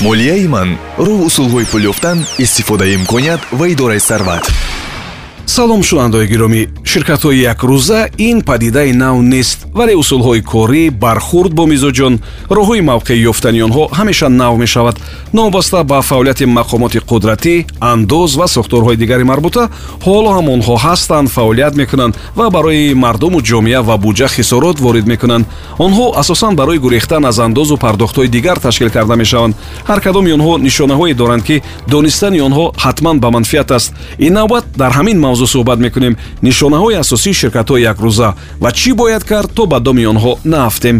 молияи ман роҳ усулҳои пул ёфтан истифодаи имконият ва идораи сарват. Салом шунавандаои гиромӣ ширкатҳои якрӯза ин падидаи нав нест вале усулҳои корӣ бархурд бо мизоҷон. Роҳҳои мавқеӣ ёфтани онҳо ҳамеша нав мешавад. Новобаста ба фаъолияти мақомоти қудратӣ андоз ва сохторҳои дигари марбута ҳоло ҳам онҳо ҳастанд фаъолият мекунанд ва барои мардуму ҷомеа ва буҷа хисорот ворид мекунанд. Онҳо асосан барои гурехтан аз андозу пардохтҳои дигар ташкил карда мешаванд. Ҳар кадоми онҳо нишонаҳое доранд ки донистани онҳо ҳатман ба манфиат аст. Ин навбат дар ҳамин мавзӯъ суҳбат мекунем нишонаҳои асосии ширкатҳои якрӯза. Ва чӣ бояд кард то ба доми онҳо наафтем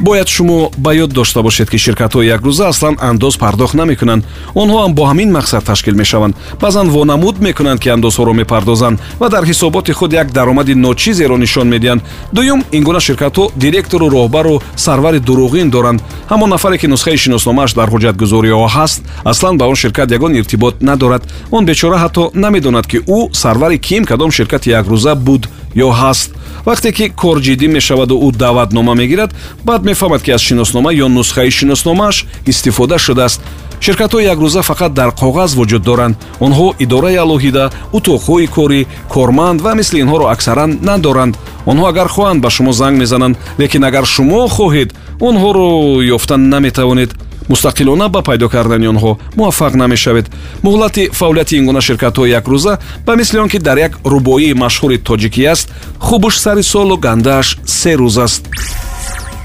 бояд шумо ба ёд дошта бошед ки ширкатҳои якрӯза аслан андоз пардохт намекунанд. Онҳо ҳам бо ҳамин мақсад ташкил мешаванд. Баъзан вонамуд мекунанд ки андозҳоро мепардозанд ва дар ҳисоботи худ як даромади ночизеро нишон медиҳанд. Дуюм ин гуна ширкатҳо директору роҳбару сарвари дуруғин доранд. Ҳамон нафаре ки нусхаи шиносномааш дар ҳуҷҷатгузориҳо ҳаст аслан ба он ширкат ягон иртибот надорад. Он бечора ҳатто намедонад ки ӯ сарвари ким кадом ширкати якрӯза буд ё ҳаст. Вақте ки кор ҷиддӣ мешаваду ӯ даъватнома мегирад баъд мефаҳмад ки аз шиноснома ё нусхаи шиносномааш истифода шудааст. Ширкатҳои якрӯза фақат дар коғаз вуҷуд доранд. Онҳо идораи алоҳида утоқҳои корӣ корманд ва мисли инҳоро аксаран надоранд. Онҳо агар хоҳанд ба шумо занг мезананд лекин агар шумо хоҳед онҳоро ёфта наметавонед мустақилона ба пайдо кардани онҳо муваффақ намешавед. Муҳлати фаъолияти ин гуна ширкатҳои якрӯза ба мисли он ки дар як рубоии машҳури тоҷикӣ аст хубуш сари солу гандааш се рӯз аст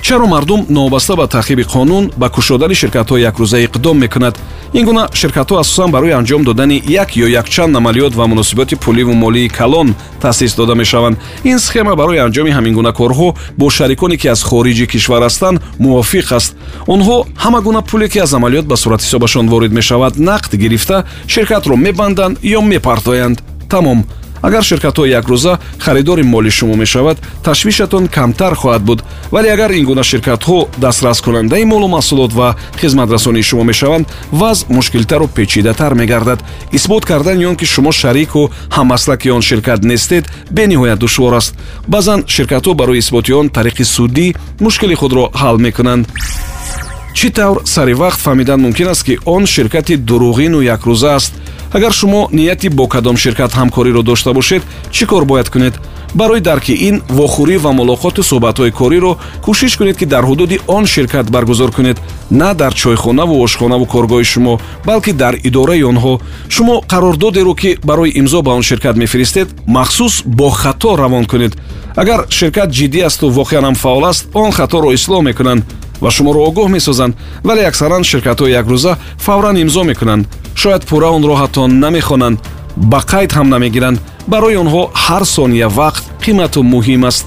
чаро мардум новобаста ба таъқиби қонун ба кушодани ширкатҳои якрӯза иқдом мекунад. Ин гуна ширкатҳо асосан барои анҷом додани як ё якчанд амалиёт ва муносиботи пуливу молии калон таъсис дода мешаванд. Ин схема барои анҷоми ҳамин гуна корҳо бо шариконе ки аз хориҷи кишвар ҳастанд мувофиқ аст. Онҳо ҳама гуна пуле ки аз амалиёт ба суратҳисобашон ворид мешавад нақд гирифта ширкатро мебанданд ё мепартоянд. Тамом агар ширкатҳои якрӯза харидори моли шумо мешавад ташвишатон камтар хоҳад буд. Вале агар ин гуна ширкатҳо дастраскунандаи молу маҳсулот ва хизматрасонии шумо мешаванд вазъ мушкилтару печидатар мегардад. Исбот кардани он ки шумо шарику ҳаммаслаки он ширкат нестед бениҳоят душвор аст. Баъзан ширкатҳо барои исботи он тариқи суддӣ мушкили худро ҳал мекунанд. Чӣ тавр сари вақт фаҳмидан мумкин аст ки он ширкати дуруғину якрӯза аст агар шумо нияти бо кадом ширкат ҳамкориро дошта бошед чӣ кор бояд кунед? Барои дарки ин вохӯрӣ ва мулоқоту суҳбатҳои кориро кӯшиш кунед ки дар ҳудуди он ширкат баргузор кунед на дар чойхонаву ошхонаву коргоҳи шумо балки дар идораи онҳо. Шумо қарордодеро ки барои имзо ба он ширкат мефиристед махсус бо хато равон кунед. Агар ширкат ҷиддӣ асту воқеан ҳам фаъол аст он хаторо ислоҳ мекунанд ва шуморо огоҳ месозанд вале аксаран ширкатҳои якрӯза фавран имзо мекунанд. Шояд пурра онро ҳатто намехонанд. Ба қайд ҳам намегиранд. Барои онҳо ҳар сония вақт қимату муҳим аст.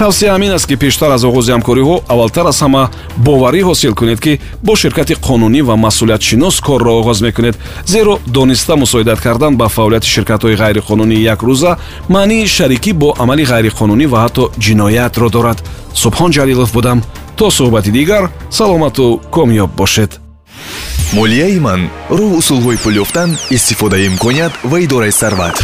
Тавсия ҳамин аст ки пештар аз оғози ҳамкориҳо аввалтар аз ҳама боварӣ ҳосил кунед ки бо ширкати қонунӣ ва масъулиятшинос корро оғоз мекунед. Зеро дониста мусоидат кардан ба фаъолияти ширкатҳои ғайриқонунии якрӯза маънии шарикӣ бо амали ғайриқонунӣ ва ҳатто ҷиноятро дорад. Субҳон ҷалилов будам то суҳбати дигар саломату комёб бошед. Молияи ман роҳ усулҳои пул ёфтан истифодаи имконият ва идораи сарват